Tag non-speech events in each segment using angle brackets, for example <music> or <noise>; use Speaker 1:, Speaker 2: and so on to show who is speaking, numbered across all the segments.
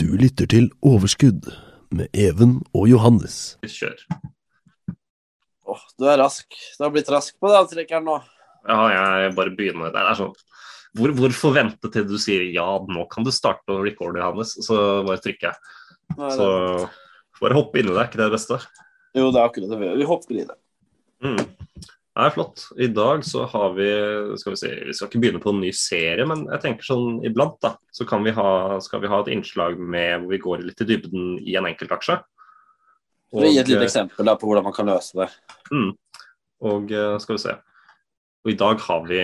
Speaker 1: Du lytter til Overskudd med Even og Johannes.
Speaker 2: Kjør.
Speaker 3: Åh, du er rask. Du har blitt rask på det avtrekkeren nå.
Speaker 2: Ja, jeg bare begynner. Det er sånn hvor, Hvorfor vente til du sier ja, nå kan du starte å recorde, Johannes? Så bare trykker jeg.
Speaker 3: Nå er
Speaker 2: Så bare hoppe inn i det, er ikke det det beste?
Speaker 3: Jo, det er akkurat det vi gjør. Vi hopper i det.
Speaker 2: Mm. Det er flott. I dag så har vi skal Vi si, vi skal ikke begynne på en ny serie, men jeg tenker sånn iblant da, så kan vi ha, skal vi ha et innslag med hvor vi går litt i dybden i en enkeltaksje.
Speaker 3: Og, gi et lite
Speaker 2: eh,
Speaker 3: eksempel da, på hvordan man kan løse det.
Speaker 2: Mm. Og eh, skal vi se. Og i dag har vi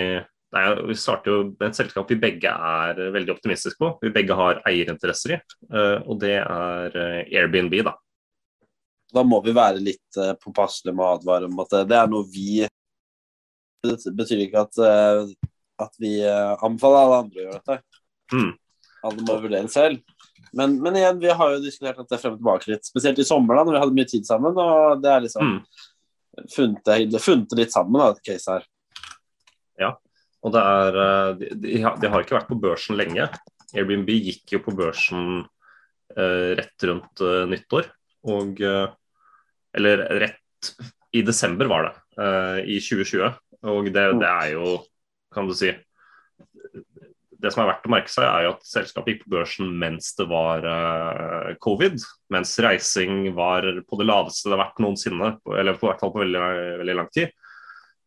Speaker 2: nei, Vi starter jo med et selskap vi begge er veldig optimistiske på. Vi begge har eierinteresser i, eh, og det er eh, Airbnb, da.
Speaker 3: Da må vi være litt påpasselige med å advare om at eh, det er noe vi Det betyr ikke at, eh, at vi eh, anbefaler alle andre å gjøre dette.
Speaker 2: Mm.
Speaker 3: Alle må vurdere selv. Men, men igjen, vi har jo diskutert dette frem og tilbake litt, spesielt i sommer, da, når vi hadde mye tid sammen. Og det er liksom
Speaker 2: Mm.
Speaker 3: funnet, funnet litt sammen, da, et case her.
Speaker 2: Ja, Og det er, eh, de, de, har, ikke vært på børsen lenge. Airbnb gikk jo på børsen eh, rett rundt eh, nyttår. Og Eller rett i desember var det, eh, i 2020. Og det, det er jo, kan du si Det som er verdt å merke seg, er jo at selskapet gikk på børsen mens det var uh, covid. Mens reising var på det laveste det har vært noensinne, eller på hvert fall på veldig, veldig lang tid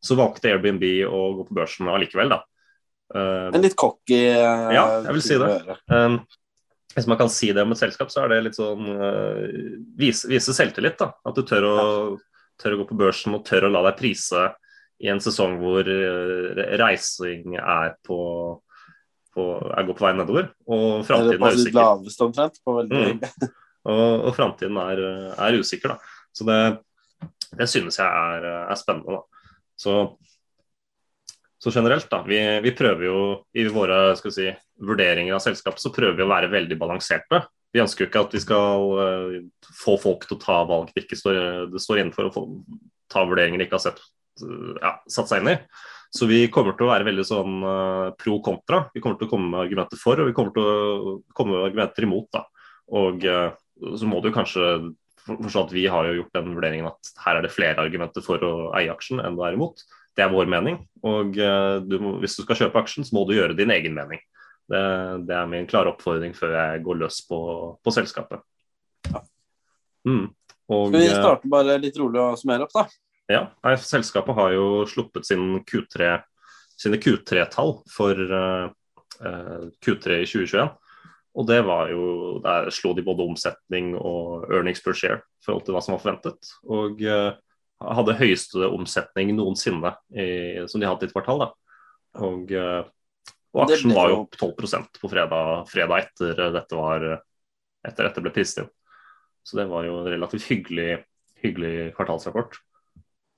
Speaker 2: så valgte Airbnb å gå på børsen allikevel, da. Uh,
Speaker 3: En litt cocky uh,
Speaker 2: Ja, jeg vil si det. um, hvis man kan si det om et selskap, så er det litt sånn vise, vise selvtillit. da. At du tør å, tør å gå på børsen og tør å la deg prise i en sesong hvor uh, reising er på, på er går på vei nedover. Og framtiden er
Speaker 3: sitt
Speaker 2: usikker.
Speaker 3: laveste omtrent. På veldig
Speaker 2: Mm. <laughs> Og, og framtiden er, er usikker, da. Så det, det synes jeg er, er spennende, da. Så, så generelt, da. Vi, vi prøver jo i våre si, vurderinger av selskapet, så prøver vi å være veldig balanserte. Vi ønsker jo ikke at vi skal eh, få folk til å ta valg det ikke står, det står innenfor, og få, ta vurderinger de ikke har sett, eh, ja, satt seg inn i. Så vi kommer til å være veldig sånn eh, pro kontra. Vi kommer til å komme med argumenter for, og vi kommer til å komme med argumenter imot. da. Og eh, så må du kanskje forstå at vi har jo gjort den vurderingen at her er det flere argumenter for å eie aksjen enn det er imot. Det er vår mening. Og eh, du må, hvis du skal kjøpe aksjen, så må du gjøre din egen mening. Det, det er min klare oppfordring før jeg går løs på, på selskapet. Mm. Og,
Speaker 3: Skal vi starte bare litt rolig og summere opp, da?
Speaker 2: Ja, nei, Selskapet har jo sluppet sin Q3, sine Q3-tall for uh, eh, Q3 i 2021. Og det var jo, Der slo de både omsetning og earnings per share i forhold til hva som var forventet. Og uh, hadde høyeste omsetning noensinne i, som de hadde i et kvartal. da. Og, uh, og aksjen var
Speaker 3: jo-
Speaker 2: jo opp 12% på fredag, fredag etter dette var etter dette ble priset inn. Så det var jo en relativt hyggelig, hyggelig kvartalsrapport.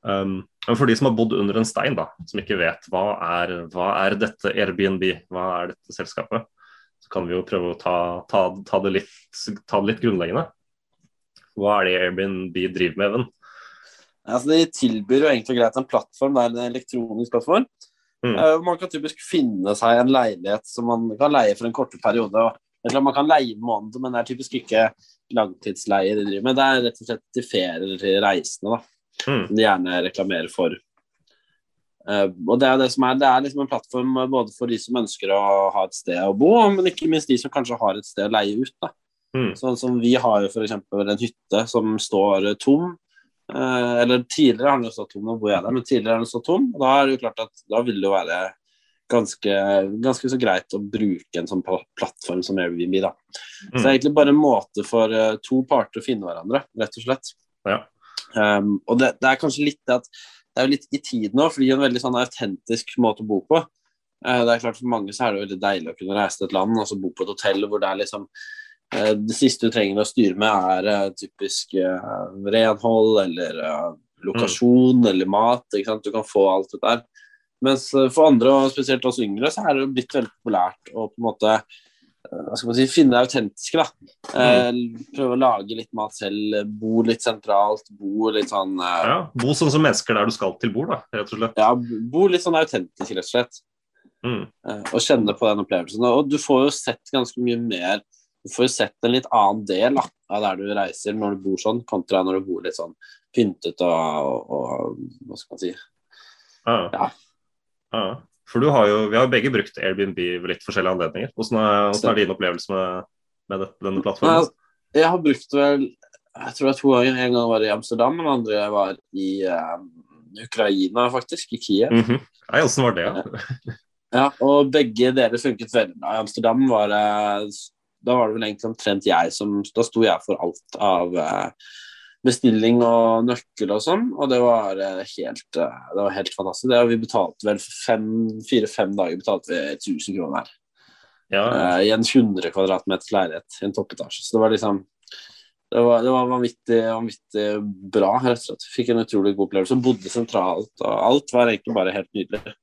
Speaker 2: Um, men for de som har bodd under en stein, da, som ikke vet hva er, hva er dette Airbnb, hva er dette selskapet, så kan vi jo prøve å ta, ta, ta, det, litt, ta det litt grunnleggende. Hva er det Airbnb driver med, Even?
Speaker 3: Altså, de tilbyr jo egentlig greit en plattform, det er en elektronisk plattform.
Speaker 2: Mm.
Speaker 3: Uh, Man kan typisk finne seg en leilighet som man kan leie for en korte periode. og det er Man kan leie en måned, men det er typisk ikke langtidsleie de driver med. Det er rett og slett til ferie eller til reisende, da,
Speaker 2: Mm.
Speaker 3: som de gjerne reklamerer for. Uh, og Det er det som er, det er liksom en plattform både for de som ønsker å ha et sted å bo, men ikke minst de som kanskje har et sted å leie ut. da.
Speaker 2: Mm.
Speaker 3: Sånn som vi har jo f.eks. en hytte som står tom. Eh, eller tidligere har den jo stått tom, nå bor jeg der, men tidligere har den stått tom. Og da er det jo klart at da vil det jo være ganske, ganske så greit å bruke en sånn plattform som Airbnb. da. Så det er egentlig bare en måte for eh, to parter å finne hverandre, rett og slett.
Speaker 2: Ja.
Speaker 3: Um, og det, det er kanskje litt det at det er jo litt i tiden nå, for det gir en veldig sånn autentisk måte å bo på. Uh, det er klart For mange så er det veldig deilig å kunne reise til et land og så bo på et hotell hvor det er liksom uh, det siste du trenger å styre med, er uh, typisk renhold eller lokasjon eller mat. Ikke sant? Du kan få alt det der. Mens for andre, og spesielt oss yngre, så er det jo blitt veldig populært å på en måte hva skal man si, finne det autentiske. da. Eh, prøve å lage litt mat selv, bo litt sentralt, bo litt sånn eh,
Speaker 2: Ja, Bo sånn som mennesker der du skal til bord, da, rett og slett.
Speaker 3: ja, bo litt sånn autentisk, rett og slett.
Speaker 2: Mm.
Speaker 3: eh, og kjenne på den opplevelsen. Og du får jo sett ganske mye mer Du får jo sett en litt annen del da, av der du reiser når du bor sånn, kontra når du bor litt sånn pyntet og, og, og Hva skal man si
Speaker 2: Ja.
Speaker 3: Ja.
Speaker 2: Ja. For du har jo, vi har begge brukt Airbnb ved litt forskjellige anledninger. Hvordan er, hvordan er din opplevelse med, med dette, denne plattformen?
Speaker 3: Nei, Jeg har brukt vel Jeg tror det er to ganger. En gang var jeg i Amsterdam, og den andre var i um, Ukraina, faktisk. I Kiev.
Speaker 2: Mhm. Nei, Hvordan var det? Ja?
Speaker 3: Ja, og begge deler funket veldig bra. I Amsterdam var det Da var det vel egentlig omtrent jeg som Da sto jeg for alt av eh, bestilling og nøkkel og sånn, og det var eh, helt eh, Det var helt fantastisk. Det, vi betalte vel fire-fem dager betalte vi 1000 kroner her.
Speaker 2: Ja,
Speaker 3: Uh, I en 100 kvadratmeters leilighet i en toppetasje. Så det var liksom det var, det var vanvittig, vanvittig bra, rett og slett. Fikk en utrolig god opplevelse. Bodde sentralt, og alt var egentlig bare helt nydelig.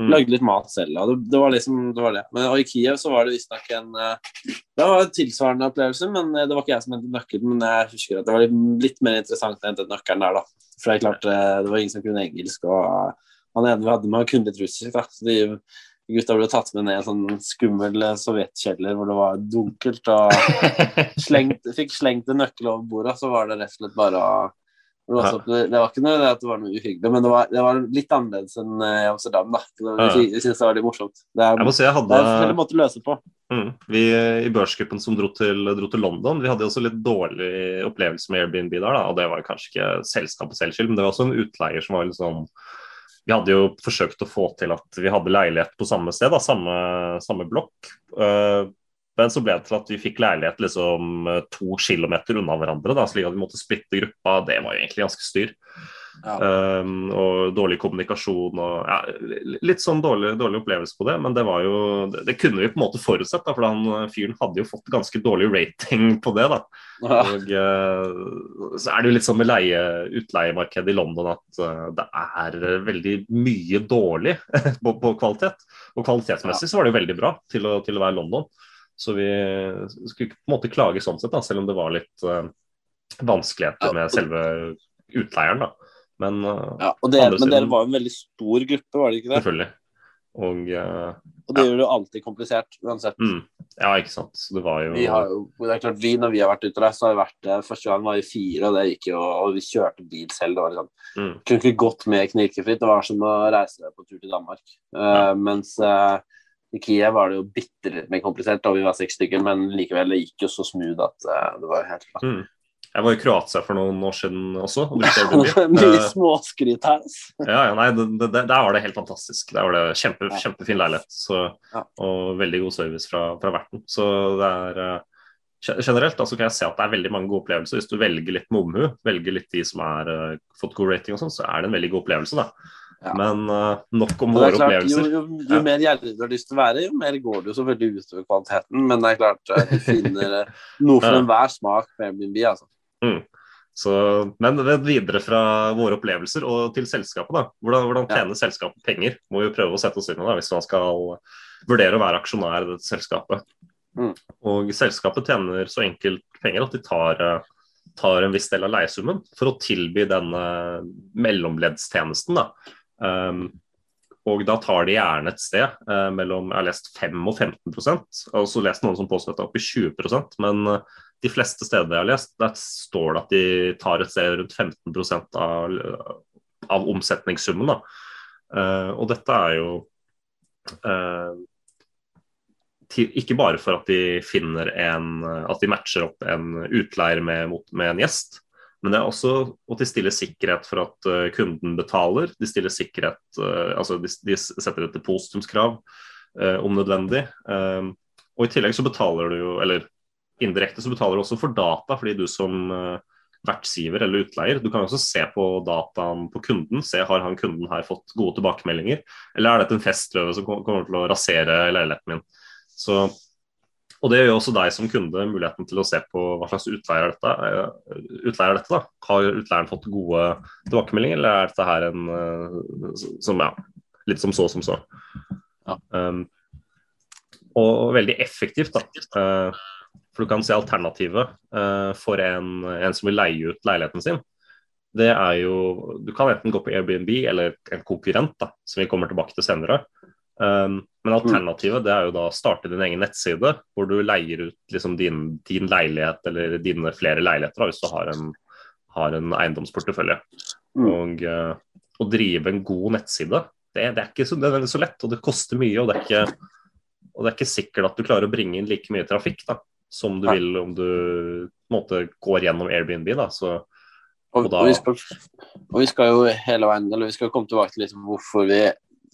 Speaker 2: Mm.
Speaker 3: Lagde litt mat selv, det, det var liksom det var det. Men og i Kiev så var det visstnok en eh, Det var en tilsvarende opplevelse, men eh, det var ikke jeg som hentet nøkkelen. Men jeg husker at det var litt, litt mer interessant å hente nøkkelen der, da. For det er klart, eh, det var ingen som kunne engelsk, og han ene vi hadde med, kunne litt russisk, da. Så de gutta ble tatt med ned i en sånn skummel sovjetkjeller hvor det var dunkelt, og <laughs> slengt, fikk slengt en nøkkel over bordet, så var det rett og slett bare å det var, også, det var ikke noe det at det var noe uhyggelig, men det var, det var litt annerledes enn eh, i Amsterdam. da. Det-
Speaker 2: Ja.
Speaker 3: Jeg synes det var litt morsomt. Det er,
Speaker 2: Jeg må si jeg hadde...
Speaker 3: det er en måte å løse på.
Speaker 2: Mm. Vi i børsgruppen som dro til, dro til London, vi hadde også litt dårlig opplevelse med Airbnb der. Da. og Det var kanskje ikke selskapet selv skyld, men det var også en utleier som var litt sånn Vi hadde jo forsøkt å få til at vi hadde leilighet på samme sted, da, samme, samme blokk. Eh, men så ble det til at vi fikk leilighet liksom eh, to kilometer unna hverandre, da, slik at vi måtte splitte gruppa. Det var jo egentlig ganske styr.
Speaker 3: Ja.
Speaker 2: Um, og dårlig kommunikasjon og ja, litt sånn dårlig, dårlig opplevelse på det. Men det var jo det, det kunne vi på en måte forutsett, da, for han eh, fyren hadde jo fått ganske dårlig rating på det. da.
Speaker 3: Ja.
Speaker 2: Og uh, så er det jo litt sånn med leie, utleiemarkedet i London at uh, det er veldig mye dårlig <laughs> på, på kvalitet. Og kvalitetsmessig så var det jo veldig bra til å, til å være London. Så vi skulle ikke på en måte klage sånn sett, da, selv om det var litt uh, vanskeligheter med selve utleieren. da. Men uh,
Speaker 3: Ja, dere, men
Speaker 2: siden-
Speaker 3: dere var en veldig stor gruppe, var det ikke det?
Speaker 2: selvfølgelig. Og uh,
Speaker 3: Og det
Speaker 2: Ja.
Speaker 3: gjør det jo alltid komplisert, uansett.
Speaker 2: mm, Ja, ikke sant. Så det var jo
Speaker 3: Vi har jo, det er klart, vi, når vi har vært ute der, så har vi vært der Første gang var vi fire, og det gikk jo, og vi kjørte bil selv. Det var liksom,
Speaker 2: mm,
Speaker 3: kunne ikke gått mer knirkefritt. Det var som å reise på tur til Danmark. Eh, mens eh, i Kiev var det jo bitte litt mer komplisert, da vi var seks stykker, men likevel, det gikk jo så smooth at uh, det var helt klart.
Speaker 2: mm. Jeg var i Kroatia for noen år siden også. og. <laughs>
Speaker 3: Mye
Speaker 2: Eh,
Speaker 3: småskryt her. altså.
Speaker 2: Ja, ja, nei, det, det- Der var det helt fantastisk. Der var det kjempe,
Speaker 3: Ja.
Speaker 2: Kjempefin leilighet så,
Speaker 3: Ja.
Speaker 2: og veldig god service fra, fra verten. Så det er uh, Generelt altså kan jeg se at det er veldig mange gode opplevelser. Hvis du velger litt med omhu, velger litt de som har uh, fått god rating, og sånn, så er det en veldig god opplevelse. da.
Speaker 3: Ja.
Speaker 2: Men uh, nok om våre
Speaker 3: klart,
Speaker 2: opplevelser.
Speaker 3: Jo, jo, jo
Speaker 2: Ja.
Speaker 3: mer gjerrig du har lyst til å være, jo mer går det jo selvfølgelig utover kvaliteten. Men det er klart, eh, du finner eh, noe for
Speaker 2: Ja.
Speaker 3: enhver smak med Airbnb. altså.
Speaker 2: Så, men videre fra våre opplevelser og til selskapet. da. Hvordan, hvordan
Speaker 3: Ja.
Speaker 2: tjener selskapet penger? Må vi prøve å sette oss inn i det hvis man skal vurdere å være aksjonær i dette selskapet.
Speaker 3: Mm.
Speaker 2: Og selskapet tjener så enkelt penger at de tar, tar en viss del av leiesummen for å tilby denne mellomleddstjenesten. da. Um, og da tar de gjerne et sted eh, mellom jeg har lest 5 og 15 og så lest noen som påstår at det er oppe i 20% men eh, de fleste steder jeg har lest, der står det at de tar et sted rundt 15% av, av omsetningssummen. Eh, og dette er jo eh, til, ikke bare for at de finner en At de matcher opp en utleier med, med en gjest, men det er også at de stiller sikkerhet for at eh, kunden betaler. De stiller sikkerhet, eh, altså de, de setter et depositumskrav eh, om nødvendig. Eh, og i tillegg så betaler du jo, eller indirekte så betaler du også for data, fordi du som eh, vertsgiver eller utleier, du kan også se på dataen på kunden. Se har han kunden her fått gode tilbakemeldinger, eller er dette en festløve som kommer til å rasere leiligheten min. Så Og det gjør jo også deg som kunde muligheten til å se på hva slags utleier er dette. eh, Utleier er dette da. Har utleieren fått gode tilbakemeldinger, eller er dette her en eh, som, ja, litt som så som så.
Speaker 3: Ja.
Speaker 2: Um, og veldig effektivt, da. Uh, for du kan se alternativet uh, for en, en som vil leie ut leiligheten sin. Det er jo Du kan enten gå på Airbnb eller en konkurrent, da, som vi kommer tilbake til senere. Um, men alternativet det er jo da å starte din egen nettside, hvor du leier ut liksom din, din leilighet eller dine flere leiligheter, da, hvis du har en, har en eiendomsportefølje.
Speaker 3: Mm.
Speaker 2: Og uh, å drive en god nettside, det, det, er ikke så, det er så lett, og det koster mye. Og det, er ikke, og det er ikke sikkert at du klarer å bringe inn like mye trafikk da, som du vil om du måte, går gjennom Airbnb. Da, så
Speaker 3: Og,
Speaker 2: Og da-
Speaker 3: og, vi skal, og vi skal jo hele veien Eller vi skal komme tilbake til liksom hvorfor vi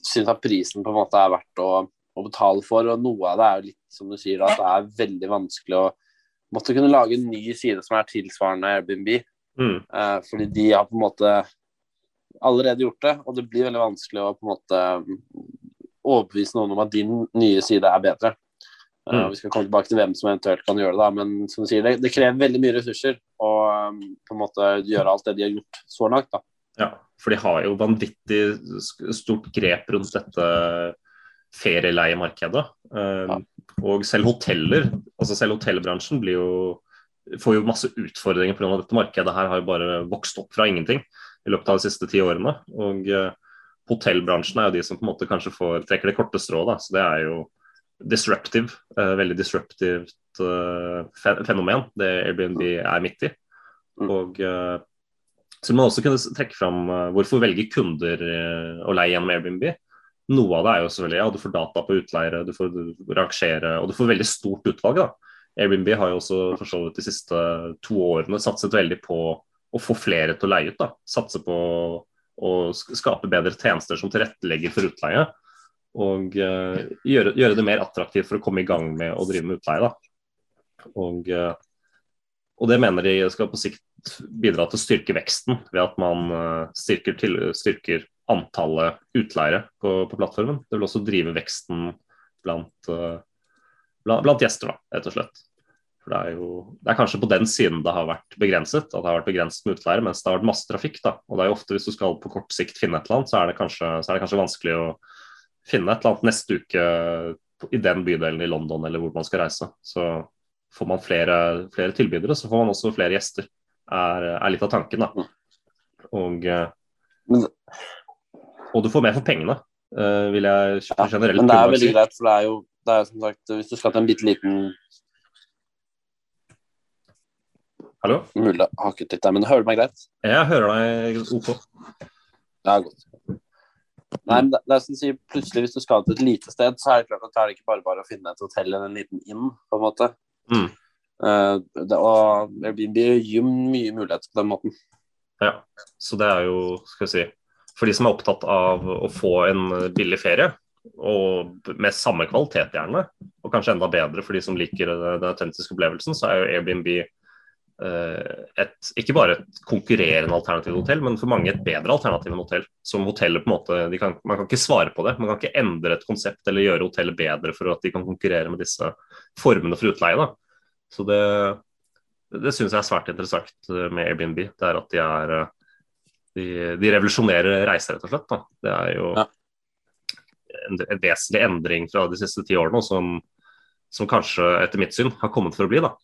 Speaker 3: syns at prisen på en måte er verdt å, å betale for. Og noe av det er jo litt som du sier, at det er veldig vanskelig å måtte kunne lage en ny side som er tilsvarende Airbnb.
Speaker 2: mm,
Speaker 3: Eh, fordi de har på en måte allerede gjort det, og det blir veldig vanskelig å på en måte overbevise noen om at din nye side er bedre.
Speaker 2: Mm.
Speaker 3: Uh, Vi skal komme tilbake til hvem som eventuelt kan gjøre det, da, men som du sier, det, det krever veldig mye ressurser å um, på en måte gjøre alt det de har gjort så langt. da.
Speaker 2: ja, for de har jo vanvittig stort grep rundt dette ferieleiemarkedet. Um,
Speaker 3: Ja.
Speaker 2: Og selv hoteller, altså selv hotellbransjen blir jo får jo masse utfordringer pga. dette markedet. her har jo bare vokst opp fra ingenting i løpet av de siste ti årene. Og eh, hotellbransjen er jo de som på en måte kanskje får, trekker det korte strået. Så det er jo disruptive, eh, veldig disruptivt eh, fenomen det Airbnb er midt i.
Speaker 3: Mm.
Speaker 2: Og så vil man også kunne trekke fram eh, hvorfor velger kunder eh, å leie gjennom Airbnb. Noe av det er jo selvfølgelig ja, du får data på utleiere, du får rangere, og du får veldig stort utvalg. da. Airbnb har jo også for så vidt de siste to årene satset veldig på å få flere til å leie ut. da. Satse på å skape bedre tjenester som tilrettelegger for utleie. Og eh, gjøre, gjøre det mer attraktivt for å komme i gang med å drive med utleie. da. Og, eh, og det mener de skal på sikt bidra til å styrke veksten ved at man eh, styrker, til, styrker antallet utleiere på, på plattformen. Det vil også drive veksten blant, eh, blant, blant gjester, da, rett og slett. For det er jo det er kanskje på den siden det har vært begrenset, at det har vært begrenset med utleiere, mens det har vært masse trafikk. da, og det er jo ofte Hvis du skal på kort sikt finne et eller annet, så er det kanskje, er det kanskje vanskelig å finne et eller annet neste uke i den bydelen i London eller hvor man skal reise. Så får man flere, flere tilbydere, så får man også flere gjester. Er, er litt av tanken, da. Og, og du får mer for pengene, eh, vil jeg
Speaker 3: Ja,
Speaker 2: generelt
Speaker 3: Men det er veldig greit, for det er jo det er som sagt, hvis du skal til en bitte liten
Speaker 2: Hallo?
Speaker 3: Mulig hakket litt der, men hører du meg greit?
Speaker 2: Jeg hører deg OK.
Speaker 3: Ja, godt. Nei, men det, det er som sier, plutselig hvis du skal til et lite sted, så er det klart at det er ikke bare bare å finne et hotell eller en liten inn, på en måte.
Speaker 2: Mm.
Speaker 3: Eh, det, og Airbnb gir mye muligheter på den måten.
Speaker 2: Ja, så det er jo, skal vi si For de som er opptatt av å få en billig ferie, og med samme kvalitet gjerne, og kanskje enda bedre for de som liker den autentiske opplevelsen, så er jo Airbnb et, ikke bare et konkurrerende alternativ hotell, men for mange et bedre alternativ enn hotell. Som hotellet på en måte, de kan, Man kan ikke svare på det. Man kan ikke endre et konsept eller gjøre hotellet bedre for at de kan konkurrere med disse formene for utleie. da. Så det, det syns jeg er svært interessant eh, med Airbnb. Det er at de er eh, De, de revolusjonerer reiser, rett og slett. Da. Det er jo
Speaker 3: Ja.
Speaker 2: en, en vesentlig endring fra de siste ti årene, som, som kanskje, etter mitt syn, har kommet for å bli. da.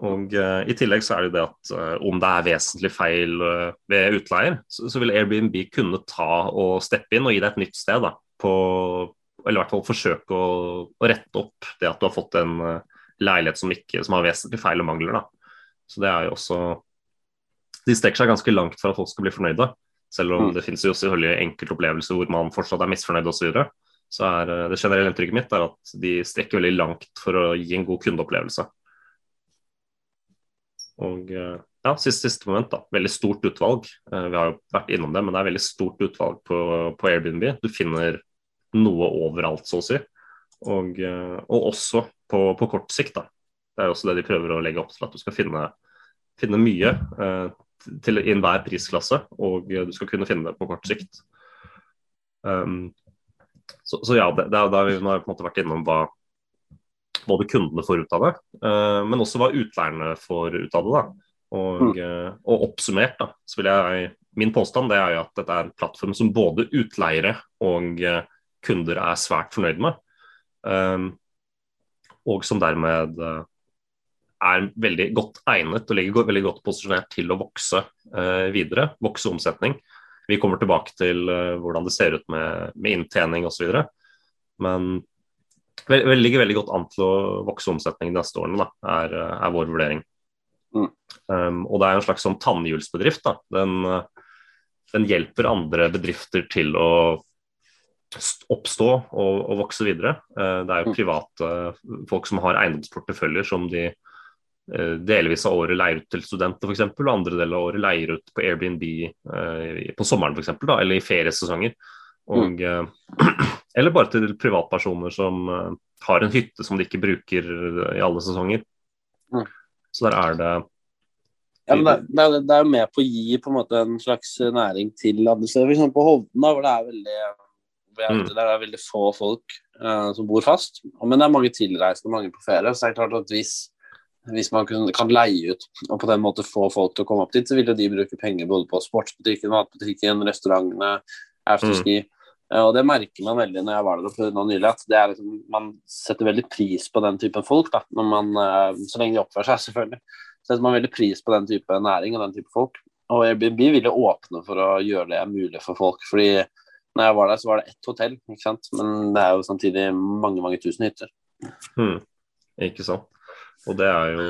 Speaker 2: Og uh, I tillegg så er det jo det at uh, om det er vesentlig feil uh, ved utleier, så, så vil Airbnb kunne ta og steppe inn og gi deg et nytt sted. da, på, Eller i hvert fall forsøke å, å rette opp det at du har fått en leilighet som, ikke, som har vesentlig feil og mangler. da. Så det er jo også De strekker seg ganske langt for at folk skal bli fornøyde. Selv om
Speaker 3: Mm.
Speaker 2: det finnes jo selvfølgelig enkelte opplevelser hvor man fortsatt er misfornøyd osv. Så, videre. så er det generelle inntrykket mitt er at de strekker veldig langt for å gi en god kundeopplevelse. Og eh, ja, siste, siste moment, da. Veldig stort utvalg. Eh, Vi har jo vært innom det, men det er veldig stort utvalg på, på Airbnb. Du finner noe overalt, så å si. Og, eh, og også på, på kort sikt, da. Det er også det de prøver å legge opp til, at du skal finne, finne mye eh, til, i enhver prisklasse, og du skal kunne finne det på kort sikt. Um, så, så ja, det, det har vi har på en måte vært innom hva, både kundene får ut av det, uh, men også hva utleierne får ut av det. da. Og, uh, og oppsummert, da, så vil jeg Min påstand det er jo at dette er en plattform som både utleiere og kunder er svært fornøyd med. Og som dermed er veldig godt egnet og ligger veldig godt posisjonert til å vokse videre, vokse omsetning. Vi kommer tilbake til hvordan det ser ut med, med inntjening osv. Men det ligger veldig godt an til å vokse omsetning de neste årene, da, er, er vår vurdering. Mm. Um, og det er en slags sånn tannhjulsbedrift. Da. Den, den, hjelper andre bedrifter til å oppstå og, og vokse videre. Uh, det er jo mm. private folk som har eiendomsporteføljer som de uh, delvis av året leier ut til studenter f.eks., og andre deler av året leier ut på Airbnb uh, på sommeren f.eks., eller i feriesesonger. Og, mm. <clears throat> Eller bare til privatpersoner som uh, har en hytte som de ikke bruker i alle sesonger. Mm. Så der er det
Speaker 3: ja, men det, det, det, er jo med på å gi på en måte en slags næring til andre steder. F.eks. på Hovden, hvor det er veldig mm. der er veldig få folk uh, som bor fast. Men det er mange tilreisende, mange på ferie. Så det er klart at hvis, hvis man kan, kan, leie ut og på den måte få folk til å komme opp dit, så vil jo de bruke penger både på sportsbutikken, matbutikken, restaurantene, afterski. Mm. Eh, og det merker man veldig når jeg var der nå nylig, at liksom, man setter veldig pris på den typen folk. Da, man, eh, så lenge de oppfører seg, <laughs> selvfølgelig. Setter man veldig pris på den type næring og den type folk. Og Airbnb vil åpne for å gjøre det mulig for folk. fordi når jeg var der, så var det ett hotell, ikke sant? men det er jo samtidig mange mange tusen hytter.
Speaker 2: Hmm. Ikke sant. Og det er jo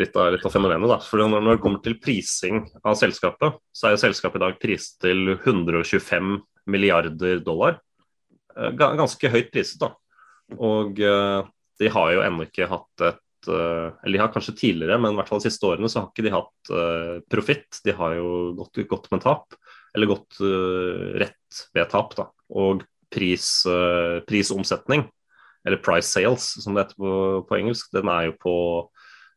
Speaker 2: litt av, litt av fenomenet. da. For når det kommer til prising av selskapet, så er jo selskapet i dag priset til 125 milliarder dollar. Eh, ganske høyt priset, da. Og eh, de har jo ennå ikke hatt et eh, Eller de har kanskje tidligere, men i hvert fall de siste årene så har ikke de hatt profitt. De har jo gått, gått med tap, eller gått rett ved tap. da. Og pris, prisomsetning, eller price sales som det heter på, på engelsk, den er jo på,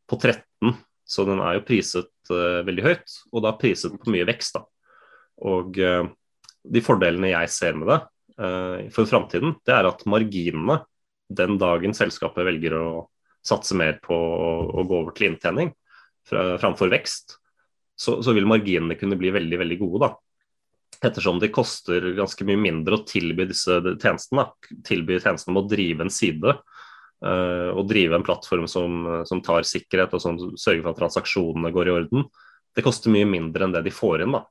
Speaker 2: på 13. Så den er jo priset uh, veldig høyt, og da priset på mye vekst. da. Og uh, de fordelene jeg ser med det uh, for framtiden, det er at marginene den dagen selskapet velger å satse mer på å, gå over til inntjening fra, framfor vekst, så, så, vil marginene kunne bli veldig veldig gode. da. Ettersom det koster ganske mye mindre å tilby disse tjenestene. Tilby tjenestene med å drive en side uh, og drive en plattform som, som, tar sikkerhet og som sørger for at transaksjonene går i orden. Det koster mye mindre enn det de får inn, da,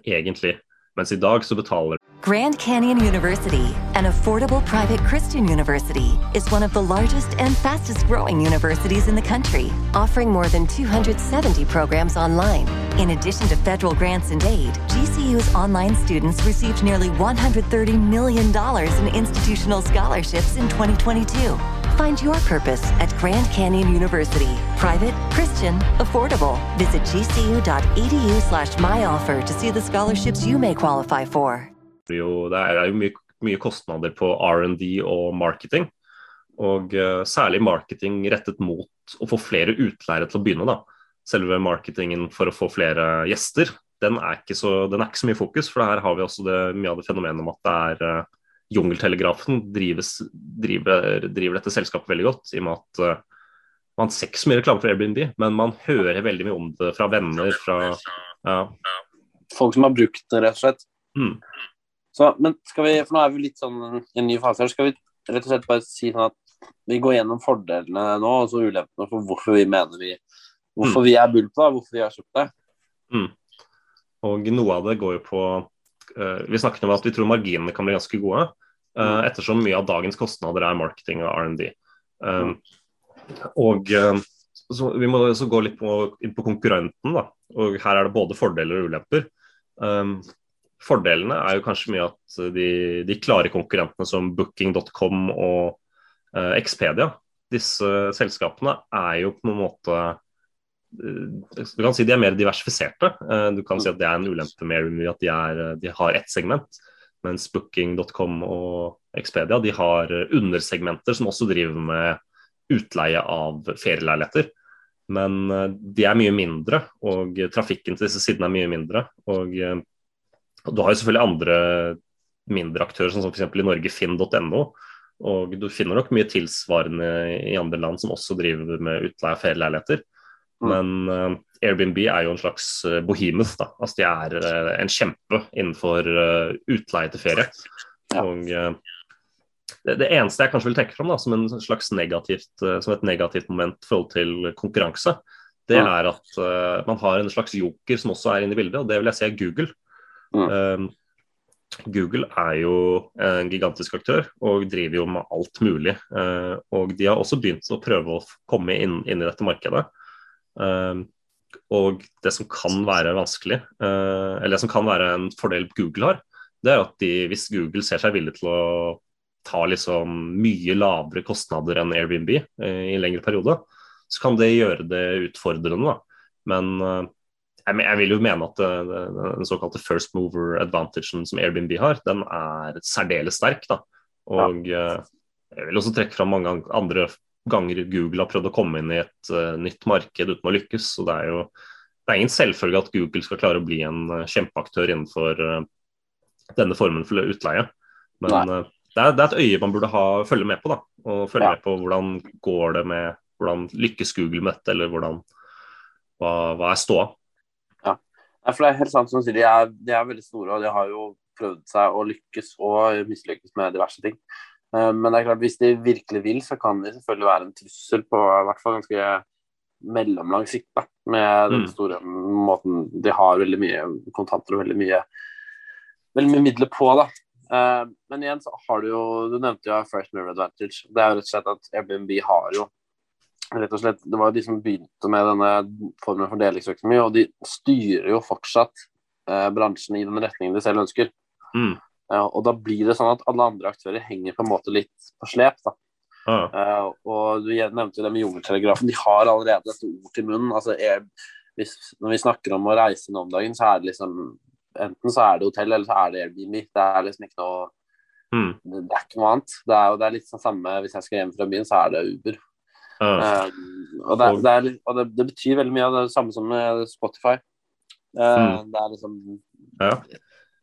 Speaker 2: egentlig. Mens i dag så betaler
Speaker 4: Grand Canyon University, an affordable private Christian university, is one of the largest and fastest growing universities in the country, offering more than 270 programs online. In addition to federal grants and aid, GCU's online students received nearly $130 million in institutional scholarships in 2022. Find your purpose at Grand Canyon University. Private, Christian, affordable. Visit gcu.edu slash myoffer to see the scholarships you may qualify for.
Speaker 2: Det er jo mye, mye kostnader på R&D og marketing. Og uh, særlig marketing rettet mot å få flere utleiere til å begynne. da. Selve marketingen for å få flere gjester, den er ikke så, er ikke så mye fokus. For her har vi også det, mye av det fenomenet om at det er uh, Jungeltelegrafen drives, driver, driver, dette selskapet veldig godt, i og med at uh, man ser ikke så mye reklame for Airbnb, men man hører veldig mye om det fra venner, fra ja.
Speaker 3: Folk som har brukt det, rett og slett. Mm. Så, men skal vi, for nå er vi litt sånn i en ny fase her, skal vi rett og slett bare si sånn at vi går gjennom fordelene nå, og så ulempene for hvorfor vi mener vi Hvorfor mm. vi er bull på det, hvorfor vi har kjøpt det. Mm.
Speaker 2: Og noe av det går jo på Vi snakket om at vi tror marginene kan bli ganske gode. Uh, ettersom mye av dagens kostnader er marketing og R&D. Um, og uh, så Vi må også gå litt på, inn på konkurrenten. da, og Her er det både fordeler og ulemper. Fordelene er jo kanskje mye at de, de klare konkurrentene som booking.com og Expedia, disse selskapene er jo på en måte du kan si de er mer diversifiserte. Du kan si at det er en ulempe med at de, er, de har ett segment. Mens booking.com og Expedia de har undersegmenter som også driver med utleie av ferieleiligheter. Men eh, de er mye mindre, og trafikken til disse sidene er mye mindre. Eh, og du har jo selvfølgelig andre mindre aktører, som f.eks. i Norge finn.no, Og du finner nok mye tilsvarende i andre land som også driver med utleie av ferieleiligheter.
Speaker 3: Mm.
Speaker 2: Men uh, Airbnb er jo en slags uh, behemoth. da, altså De er uh, en kjempe innenfor uh, utleie til ferie.
Speaker 3: Ja.
Speaker 2: Og det, det, eneste jeg kanskje vil trekke fram da, som, en slags negativt, som et negativt moment i forhold til konkurranse, det
Speaker 3: ja.
Speaker 2: er at man har en slags joker som også er inne i bildet, og det vil jeg si er Google.
Speaker 3: Mm.
Speaker 2: Google er jo en gigantisk aktør og driver jo med alt mulig. og de har også begynt å prøve å komme inn, inn i dette markedet. Uh, og det som kan være vanskelig, uh, eller det som kan være en fordel Google har, det er at de, hvis Google ser seg villig til å ta liksom mye lavere kostnader enn Airbnb uh, i en lengre periode, så kan det gjøre det utfordrende. Da. Men jeg, jeg, vil jo mene at den såkalte first mover advantagen som Airbnb har, den er særdeles sterk. Da. Og jeg vil også trekke fram mange andre ganger Google har prøvd å komme inn i et uh, nytt marked uten å lykkes. så Det er jo det er ingen selvfølge at Google skal klare å bli en uh, kjempeaktør innenfor uh, denne formen for utleie. Men det er, det, er, et øye man burde ha, følge med på. da, og følge ja. med på Hvordan går det med, hvordan lykkes Google med dette, eller hvordan, hva, hva er ståa?
Speaker 3: Ja. for det er helt sant som du sier, de er, de er veldig store og de har jo prøvd seg å lykkes og mislykkes med diverse ting. Men det er klart, hvis de virkelig vil, så kan de selvfølgelig være en trussel på i hvert fall ganske mellomlang sikt. Da, med den store måten De har veldig mye kontanter og veldig mye, veldig mye midler på. da. Men igjen så har du jo Du nevnte jo First Mirror Advantage. Det er jo rett og slett at Airbnb har jo rett og slett, Det var jo de som begynte med denne formen for delingsøkonomi, og de styrer jo fortsatt bransjen i den retningen de selv ønsker.
Speaker 2: Mm.
Speaker 3: Uh, og da blir det sånn at alle andre aktører henger på en måte litt på slep. da.
Speaker 2: Ah.
Speaker 3: Uh, og du nevnte jo det med Jungeltelegrafen. De har allerede et ord til munnen. altså er, hvis, Når vi snakker om å reise nå om dagen, så er det liksom enten så er det hotell, eller så er det Airbnb. Det er liksom ikke noe
Speaker 2: mm.
Speaker 3: det, det, er ikke noe annet. Det er, det er litt sånn samme hvis jeg skal hjem fra byen, så er det Uber.
Speaker 2: Ah.
Speaker 3: Uh, og, det, det, er, og det, betyr veldig mye av det samme som med Spotify.
Speaker 2: Mm.
Speaker 3: Det er liksom
Speaker 2: ja.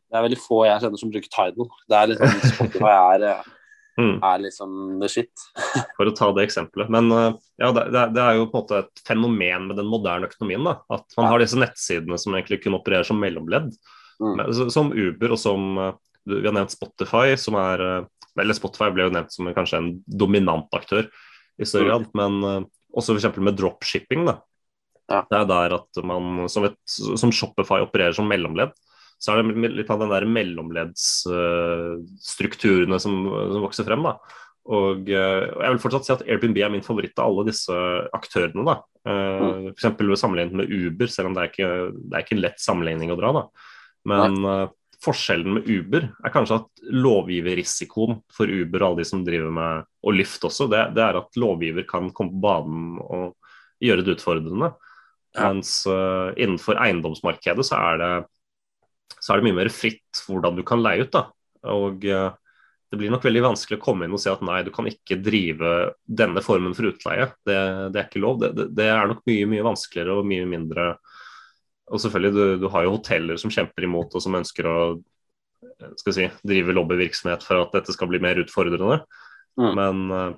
Speaker 3: Det er veldig få jeg kjenner som bruker Tidal. Det er liksom, Spotify er, <laughs>
Speaker 2: mm.
Speaker 3: er liksom the shit. <laughs>
Speaker 2: For å ta det eksempelet. Men ja, det, det, er jo på en måte et fenomen med den moderne økonomien. da, At man har disse nettsidene som egentlig kun opererer som mellomledd.
Speaker 3: Mm.
Speaker 2: Som Uber og som Vi har nevnt Spotify, som er Eller Spotify ble jo nevnt som kanskje en dominant aktør i større
Speaker 3: Mm.
Speaker 2: grad. Men også f.eks. med dropshipping. da,
Speaker 3: Ja.
Speaker 2: Det er der at man, som, et, som Shopify opererer som mellomledd, så er det litt av den der mellomleddsstrukturene som, som vokser frem. da. Og og, jeg vil fortsatt si at Airbnb er min favoritt av alle disse aktørene. da. Uh, F.eks. sammenlignet med Uber, selv om det er ikke det er ikke en lett sammenligning å dra. da. Men eh, forskjellen med Uber er kanskje at lovgiverrisikoen for Uber og alle de som driver med, og Lyft også, det, det er at lovgiver kan komme på banen og gjøre det utfordrende. Mens uh, innenfor eiendomsmarkedet så er det så er det mye mer fritt hvordan du kan leie ut. da. Og eh, det blir nok veldig vanskelig å komme inn og si at nei, du kan ikke drive denne formen for utleie. Det, det er ikke lov. Det, det, er nok mye mye vanskeligere og mye mindre Og selvfølgelig, du, du har jo hoteller som kjemper imot og som ønsker å skal si, drive lobbyvirksomhet for at dette skal bli mer utfordrende.
Speaker 3: Mm.
Speaker 2: Men eh,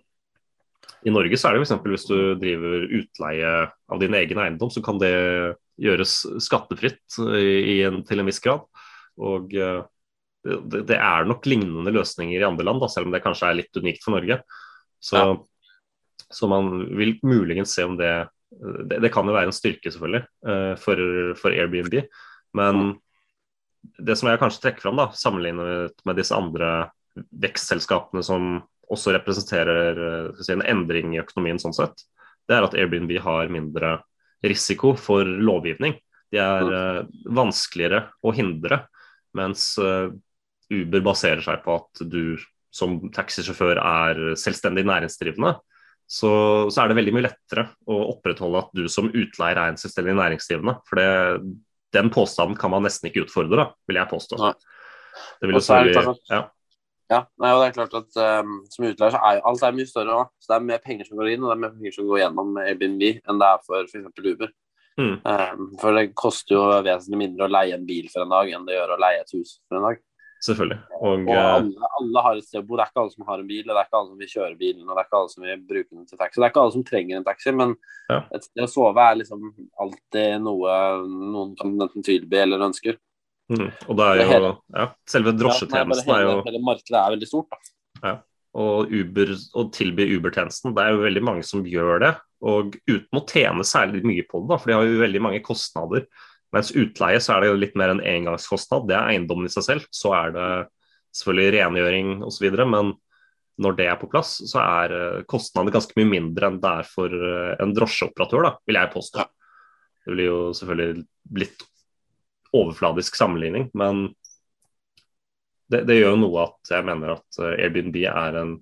Speaker 2: i Norge så er det f.eks. hvis du driver utleie av din egen eiendom, så kan det gjøres skattefritt en, til en viss grad. Og eh, det, det er nok lignende løsninger i andre land, da, selv om det kanskje er litt unikt for Norge. Så,
Speaker 3: Ja.
Speaker 2: så man vil muligens se om det Det, det kan jo være en styrke, selvfølgelig, eh, for, for Airbnb. Men det som jeg kanskje trekker fram, da, sammenlignet med disse andre vekstselskapene som også representerer eh, si, en endring i økonomien sånn sett, det er at Airbnb har mindre risiko for lovgivning. De er uh, vanskeligere å hindre, mens uh, Uber baserer seg på at du som taxisjåfør er selvstendig næringsdrivende. Så, så er det veldig mye lettere å opprettholde at du som utleier er en selvstendig næringsdrivende. For det, den påstanden kan man nesten ikke utfordre, da, vil jeg påstå.
Speaker 3: Nei.
Speaker 2: Det vil jo
Speaker 3: klart
Speaker 2: ja.
Speaker 3: Ja, nei, og det er klart at um, Som utleier så er alt er mye større òg. Så det er mer penger som går inn, og det er mer penger som går gjennom Airbnb enn det er for f.eks. Uber.
Speaker 2: Mm.
Speaker 3: Um, for det koster jo vesentlig mindre å leie en bil for en dag enn det gjør å leie et hus for en dag.
Speaker 2: selvfølgelig. Og,
Speaker 3: Og
Speaker 2: eh,
Speaker 3: alle, alle har et sted å bo. Det er ikke alle som har en bil, og det er ikke alle som vil kjøre bilen, og det er ikke alle som vil bruke den til taxi. Det er ikke alle som trenger en taxi, men
Speaker 2: Ja.
Speaker 3: et sted å sove er liksom alltid noe noen kan enten tilby eller ønsker.
Speaker 2: Mm, og det er jo
Speaker 3: hele-
Speaker 2: ja, Selve drosjetjenesten
Speaker 3: Ja,
Speaker 2: er
Speaker 3: hele,
Speaker 2: jo
Speaker 3: hele markedet er veldig stort. da.
Speaker 2: og Uber, å tilby Uber-tjenesten, det er jo veldig mange som gjør det. Og uten å tjene særlig mye på det, da, for de har jo veldig mange kostnader. Mens utleie så er det jo litt mer en engangskostnad. Det er eiendommen i seg selv. Så er det selvfølgelig rengjøring osv. Men når det er på plass, så er eh, kostnadene ganske mye mindre enn det er for eh, en drosjeoperatør, da, vil jeg påstå.
Speaker 3: Ja.
Speaker 2: Det blir jo selvfølgelig blitt overfladisk sammenligning, men det, det gjør jo noe at jeg mener at eh, Airbnb er en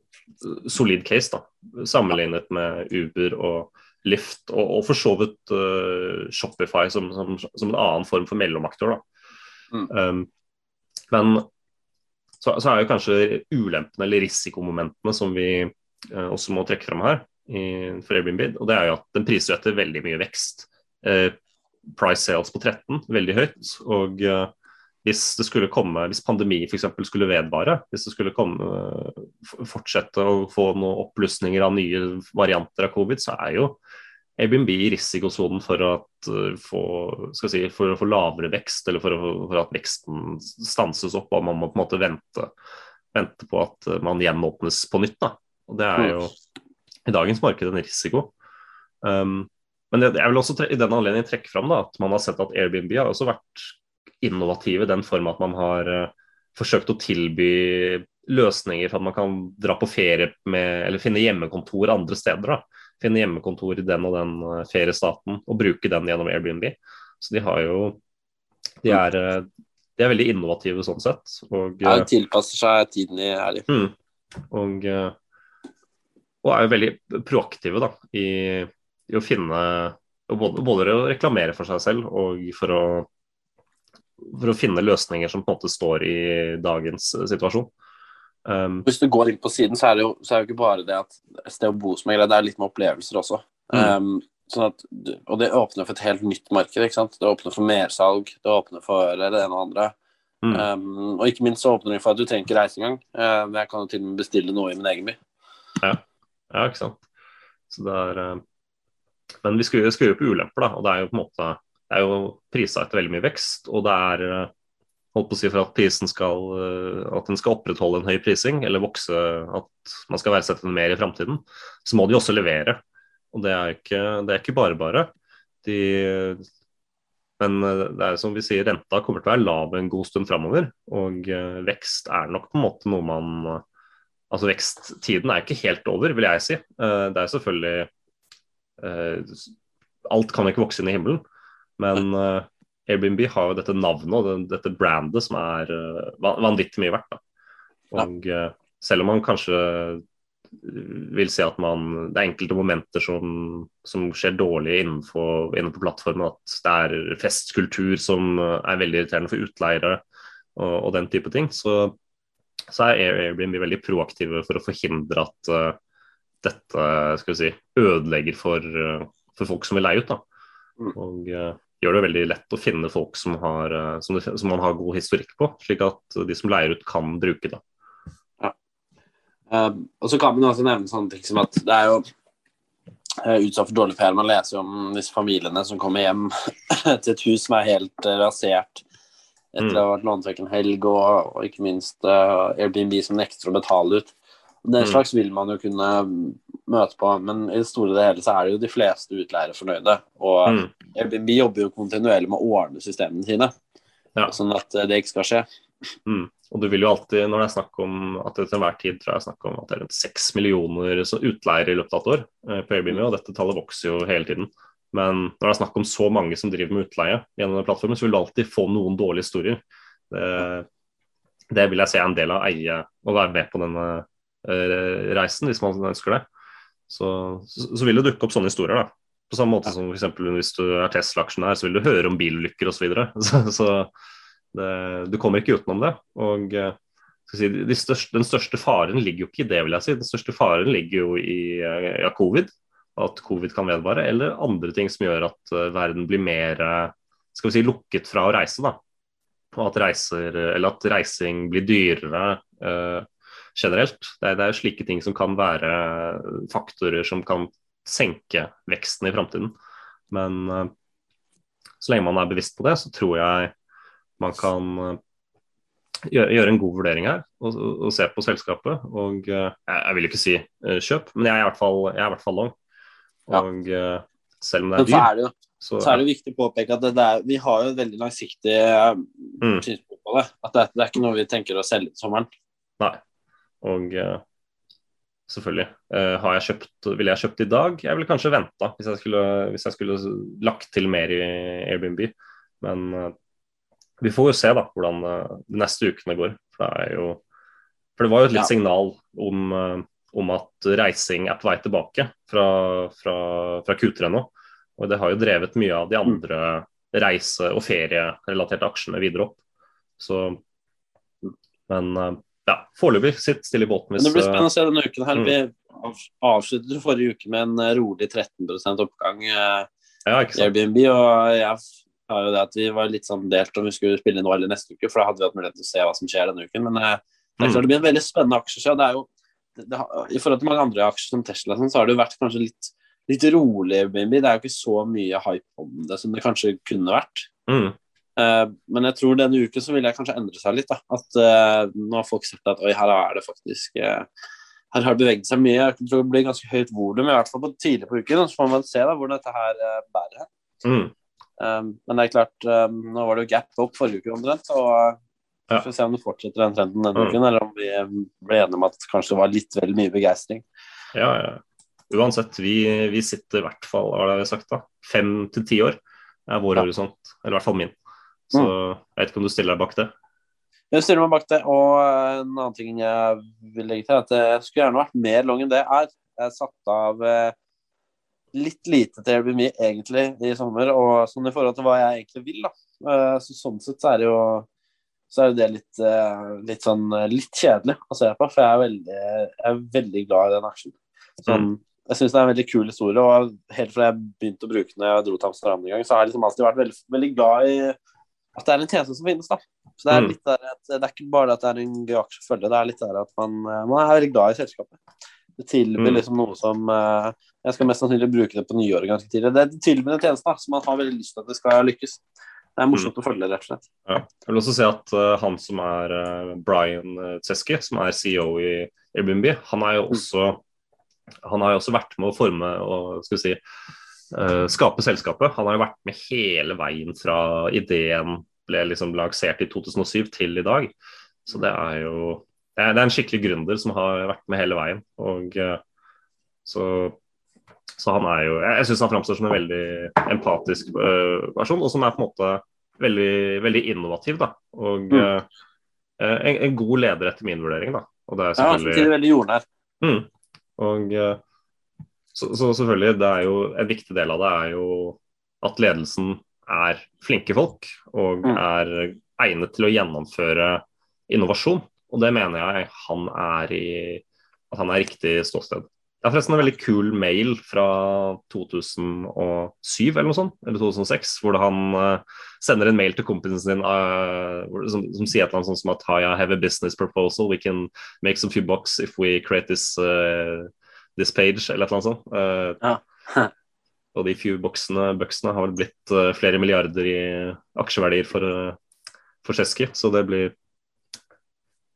Speaker 2: solid case, da, sammenlignet med Uber og Lyft, og, og for så vidt uh, Shopify som, som, som en annen form for mellomaktør. Da.
Speaker 3: Mm.
Speaker 2: Um, men så, så er jo kanskje ulempene eller risikomomentene som vi uh, også må trekke fram her i, for Airbnb, og det er jo at den priser etter veldig mye vekst. Eh, price sales på 13, veldig høyt. og eh, hvis det skulle komme, hvis pandemi f.eks. skulle vedvare, hvis det skulle komme, f- fortsette å få noen opplysninger av nye varianter av covid, så er jo Airbnb i risikosonen for, uh, få, si, for å få lavere vekst, eller for, å, for at veksten stanses opp, og man må på en måte vente, vente på at man gjenåpnes på nytt. Da. Og Det er jo i dagens marked en risiko. Um, men jeg, jeg vil også i den anledning trekke fram da, at man har sett at Airbnb har også vært innovative i den form at man har uh, forsøkt å tilby løsninger for at man kan dra på ferie med, eller finne hjemmekontor andre steder. da. Finne hjemmekontor i den og den uh, feriestaten og bruke den gjennom Airbnb. Så de har jo De er, uh, de er veldig innovative sånn sett. Og,
Speaker 3: Ja, de tilpasser seg tiden i her.
Speaker 2: Mm. Og, eh, og er jo veldig proaktive da, i, i å finne både, både å reklamere for seg selv og for å, for å finne løsninger som på en måte står i dagens situasjon. Um,
Speaker 3: Hvis du går inn på siden, så er det jo, så er det ikke bare det at sted å bo som er greit, det er litt med opplevelser også. Um, sånn at, og det åpner for et helt nytt marked. ikke sant? Det åpner for mersalg, det åpner for det ene og andre.
Speaker 2: Mm.
Speaker 3: Um, og ikke minst så åpner det for at du trenger ikke reise engang. Uh, jeg kan jo til og med bestille noe i min egen by.
Speaker 2: ja, ikke sant. Så det er eh, Men vi skal, jo- på ulemper, da. Og det er jo på en måte Det er jo prisa etter veldig mye vekst, og det er eh, holdt på å si for at prisen skal eh, at den skal opprettholde en høy prising, eller vokse, at man skal verdsette den mer i framtiden, så må de også levere. Og det er ikke, det er ikke bare bare. De, men eh, det er som vi sier, renta kommer til å være lav en god stund framover. Og vekst er nok på en måte noe man Altså Veksttiden er ikke helt over, vil jeg si. Det er selvfølgelig Alt kan ikke vokse inn i himmelen. Men eh, Airbnb har jo dette navnet og dette brandet som er eh, vanvittig mye verdt. Da. Og eh, selv om man kanskje vil si at man, det er enkelte momenter som, som skjer dårlig innenfor, innenfor plattformen, at det er festkultur som eh, er veldig irriterende for utleiere og, og den type ting, så, så er Airbnb veldig proaktive for å forhindre at eh, dette skal vi si, ødelegger for, eh, for folk som vil leie ut. Da.
Speaker 3: Mm.
Speaker 2: Og uh, gjør det veldig lett å finne folk som, har, eh, som, det, som man har god historikk på, slik at de som leier ut kan bruke det.
Speaker 3: Um, og så kan man også nevne sånne ting som at det er jo uh, utsatt for dårlig PR. Man leser jo om disse familiene som kommer hjem <laughs> til et hus som er helt uh, rasert etter
Speaker 2: Mm.
Speaker 3: å ha vært lånt vekk en helg, og, og ikke minst uh, Airbnb som nekter å betale ut. Den
Speaker 2: Mm.
Speaker 3: slags vil man jo kunne møte på, men i det store og hele så er det jo de fleste utleiere fornøyde. Og
Speaker 2: Mm.
Speaker 3: vi jobber jo kontinuerlig med å ordne systemene sine,
Speaker 2: Ja.
Speaker 3: sånn at uh, det ikke skal skje.
Speaker 2: Mm. Og du vil jo alltid, når det er snakk om at det til enhver tid tror jeg er snakk om at det er rundt seks millioner så utleiere i løpet av et år eh, på Airbnb, og dette tallet vokser jo hele tiden. Men når det er snakk om så mange som driver med utleie gjennom den plattformen, så vil du alltid få noen dårlige historier. Det, det vil jeg se er en del av å eie og være med på denne eh, reisen, hvis man ønsker det. Så, så, så vil det dukke opp sånne historier, da. På samme måte som for hvis du er Tesla-aksjonær, så vil du høre om bilulykker osv. Så, videre. <laughs> så, så det, du kommer ikke utenom det. Og eh, si, de største, Den største faren ligger jo ikke i det, vil jeg si. Den største faren ligger jo i eh, ja, covid, at covid kan vedvare, eller andre ting som gjør at eh, verden blir mer eh, skal vi si, lukket fra å reise. da. og at, reiser, eller at reising blir dyrere eh, generelt. Det er, det er jo slike ting som kan være faktorer som kan senke veksten i framtiden. Men eh, så lenge man er bevisst på det, så tror jeg man kan eh, gjøre, gjøre en god vurdering her og, og, og, se på selskapet. Og eh, jeg, jeg vil ikke si kjøp, men jeg er i hvert fall, jeg er i hvert fall lang. Og ja. Selv om det er dyr
Speaker 3: så, så, er det viktig å påpeke at det, det er, vi har jo et veldig langsiktig mm. synspunkt på det. At det, det, er ikke noe vi tenker å selge til sommeren.
Speaker 2: Nei. Og uh, selvfølgelig. Uh, har jeg kjøpt, ville jeg kjøpt i dag? Jeg ville kanskje venta hvis, hvis, jeg skulle lagt til mer i Airbnb. Men uh, vi får jo se da hvordan de neste ukene går. For det, jo, for det var jo et litt ja. signal om, om, at reising er på vei tilbake fra, fra, fra Q3 nå. Og det har jo drevet mye av de andre reise- og ferierelaterte aksjene videre opp. Så Men eh, ja, foreløpig sitt stille i båten.
Speaker 3: Hvis, det blir spennende å se denne uken her. Mm. Vi avsluttet forrige uke med en eh, rolig 13 oppgang eh, ja, i Airbnb. Og jeg har jo det at vi var litt sånn delt om vi skulle spille nå eller neste uke, for da hadde vi hatt mulighet til å se hva som skjer denne uken. Men det, er klart det blir en veldig spennende aksje. Så det er jo, det, det, I forhold til mange andre aksjer som Tesla, sånn, så har det jo vært kanskje litt litt rolig Airbnb. Det er jo ikke så mye hype om det som det kanskje kunne vært.
Speaker 2: Mm.
Speaker 3: Uh, men jeg tror denne uken så vil jeg kanskje endre seg litt. da, at uh, Nå har folk sett at oi, her er det faktisk uh, Her har det beveget seg mye. Jeg tror det blir ganske høyt volum, i hvert fall på tidlig på uken. Så får man se da hvordan dette her bærer hen.
Speaker 2: Mm.
Speaker 3: men det er klart, nå var det jo gap opp forrige uke omtrent. og ja. Får se om det fortsetter den trenden denne mm. uken, eller om vi ble enige om at kanskje det var litt vel mye begeistring.
Speaker 2: Ja, ja uansett, vi, vi, sitter i hvert fall hva har vi sagt da, fem til ti år er vår ja. horisont. Eller i hvert fall min. Så mm. jeg vet ikke om du stiller deg bak det?
Speaker 3: Jeg stiller meg bak det. Og en annen ting jeg vil legge til, er at jeg skulle gjerne vært mer long enn det er. Jeg satt av eh, litt lite til Airbnb egentlig i sommer, og sånn i forhold til hva jeg egentlig vil. da. Eh, så sånn sett så er det jo så er det litt, eh, litt sånn litt kjedelig å se på, for jeg er veldig, jeg er veldig glad i den aksjen. Sånn, mm. Jeg syns det er en veldig kul historie, og helt fra jeg begynte å bruke den når jeg dro til Amsterdam en gang, så har jeg liksom alltid vært veldig, veldig, glad i at det er en tjeneste som finnes. da. Så Det er mm. litt der at, det er ikke bare at det er en gøy aksje å følge, det er litt der at man, man er veldig glad i selskapet. Det tilbyr mm. liksom noe som uh, Jeg skal mest sannsynlig bruke det på nyåret ganske tidlig. Det tilbyr en tjeneste da, som man har veldig lyst til at det skal lykkes. Det er morsomt mm. å følge rett og slett.
Speaker 2: Ja. Jeg vil også si at uh, han som er uh, Brian Teske, som er CEO i Airbnb, han er jo mm. han har jo også vært med å forme og skal vi si, skape selskapet. Han har jo vært med hele veien fra ideen ble liksom lansert i 2007 til i dag. Så det er jo det er, en skikkelig gründer som har vært med hele veien. Og uh, så, så, han er jo Jeg, syns han framstår som en veldig empatisk uh, person, og som er på en måte veldig, veldig innovativ. da, Og mm. en, en, god leder etter min vurdering. da. Og det er
Speaker 3: selvfølgelig... Ja, veldig jordnær.
Speaker 2: Mm. Og eh, så, så, selvfølgelig, det er jo en viktig del av det er jo at ledelsen er flinke folk og mm. er egnet til å gjennomføre innovasjon. Og det mener jeg han er i at han er riktig ståsted. Det er forresten en veldig kul mail fra 2007 eller noe sånt, eller 2006, hvor han uh, sender en mail til kompisen sin uh, som, som, sier et eller annet sånt som at Hi, I have a business proposal. We can make some few bucks if we create this, uh, this page, eller et eller annet sånt.
Speaker 3: Ja. <laughs>
Speaker 2: og de few boksene, bucksene har vel blitt flere milliarder i aksjeverdier for, for Chesky, så det blir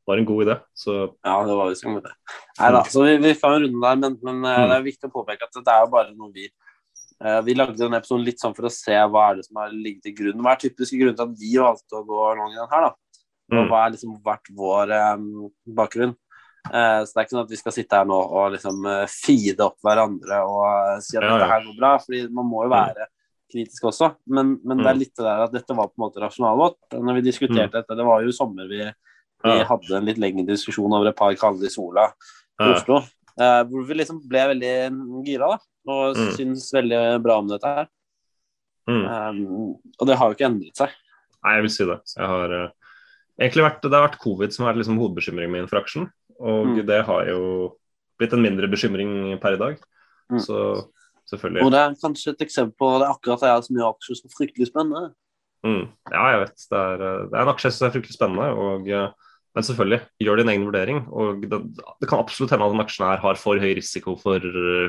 Speaker 2: var en god idé. Så...
Speaker 3: Ja, det var visst en god idé. Nei da, så vi, vi får en runde der, men, men mm. det er viktig å påpeke at det er jo bare noe vi uh, Vi lagde denne episoden litt sånn for å se hva er det som har ligget til grunn. Hva er typiske grunner til at vi valgte å gå lang i den her, da? Og mm. hva er liksom vært vår um, bakgrunn? Uh, så det er ikke sånn at vi skal sitte her nå og liksom uh, feede opp hverandre og si at ja, ja. dette her går bra, fordi man må jo mm. være kritisk også. Men, men det er litt det der at dette var på en måte rasjonalet vårt. Når vi diskuterte mm. dette, det var jo i sommer vi vi ja. hadde en litt lengre diskusjon over et par kalde i sola i. Oslo. Hvor vi liksom ble veldig gira da, og mm. syns veldig bra om dette her. Mm. Um, og det har jo ikke endret seg.
Speaker 2: Nei, jeg vil si det. Jeg har uh, egentlig vært, Det har vært covid som har vært liksom hovedbekymringen min for aksjen. Og mm. det har jo blitt en mindre bekymring per i dag. Mm. Så selvfølgelig.
Speaker 3: Og det er kanskje et eksempel på det akkurat det er så mye aksjer som er fryktelig spennende.
Speaker 2: Mm. Ja, jeg vet. Det er, eh, det er en aksje som er fryktelig spennende. Og, eh, men selvfølgelig, gjør din egen vurdering. og Det, det kan absolutt hende at den aksjen her har for høy risiko for,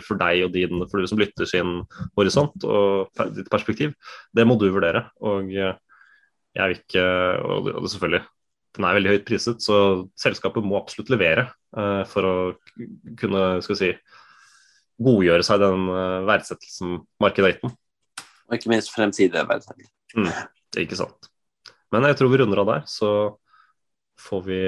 Speaker 2: for, deg og din, for du som lytter sin horisont og ditt perspektiv. Det må du vurdere. Og jeg vil ikke Og og selvfølgelig, den er veldig høyt priset, så selskapet må absolutt levere uh, for å kunne skal si, godgjøre seg den uh, verdsettelsen markedet har.
Speaker 3: Og ikke minst fremtidige verdsettelser.
Speaker 2: Mm, ikke sant. Men jeg tror vi runder av der, så får vi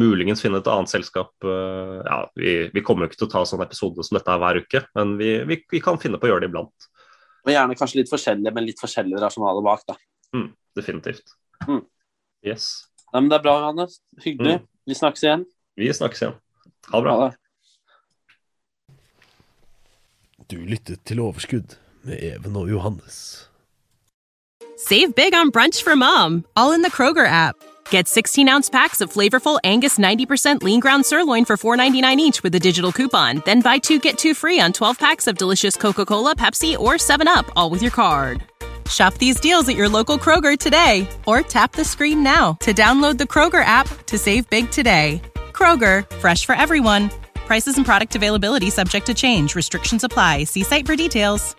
Speaker 2: muligens finne et annet selskap. Uh, ja, vi, vi, kommer jo ikke til å ta sånn episode som dette hver uke, men vi, vi, vi, kan finne på å gjøre det iblant.
Speaker 3: Og gjerne kanskje litt forskjellige, men litt forskjellige rasjonale bak, da.
Speaker 2: Mm, definitivt.
Speaker 3: Mm.
Speaker 2: Yes.
Speaker 3: Nei, men det er bra, Johannes. Hyggelig. Mm. Vi snakkes igjen.
Speaker 2: Vi snakkes igjen. Ha det bra. Ha det.
Speaker 1: Du lyttet til Overskudd med Even og Johannes.
Speaker 5: Save big on brunch for mom, all in the Kroger app. Get 16 ounce packs of flavorful Angus 90% lean ground sirloin for $4.99 each with a digital coupon. Then buy two get two free on 12 packs of delicious Coca Cola, Pepsi, or 7UP, all with your card. Shop these deals at your local Kroger today or tap the screen now to download the Kroger app to save big today. Kroger, fresh for everyone. Prices and product availability subject to change. Restrictions apply. See site for details.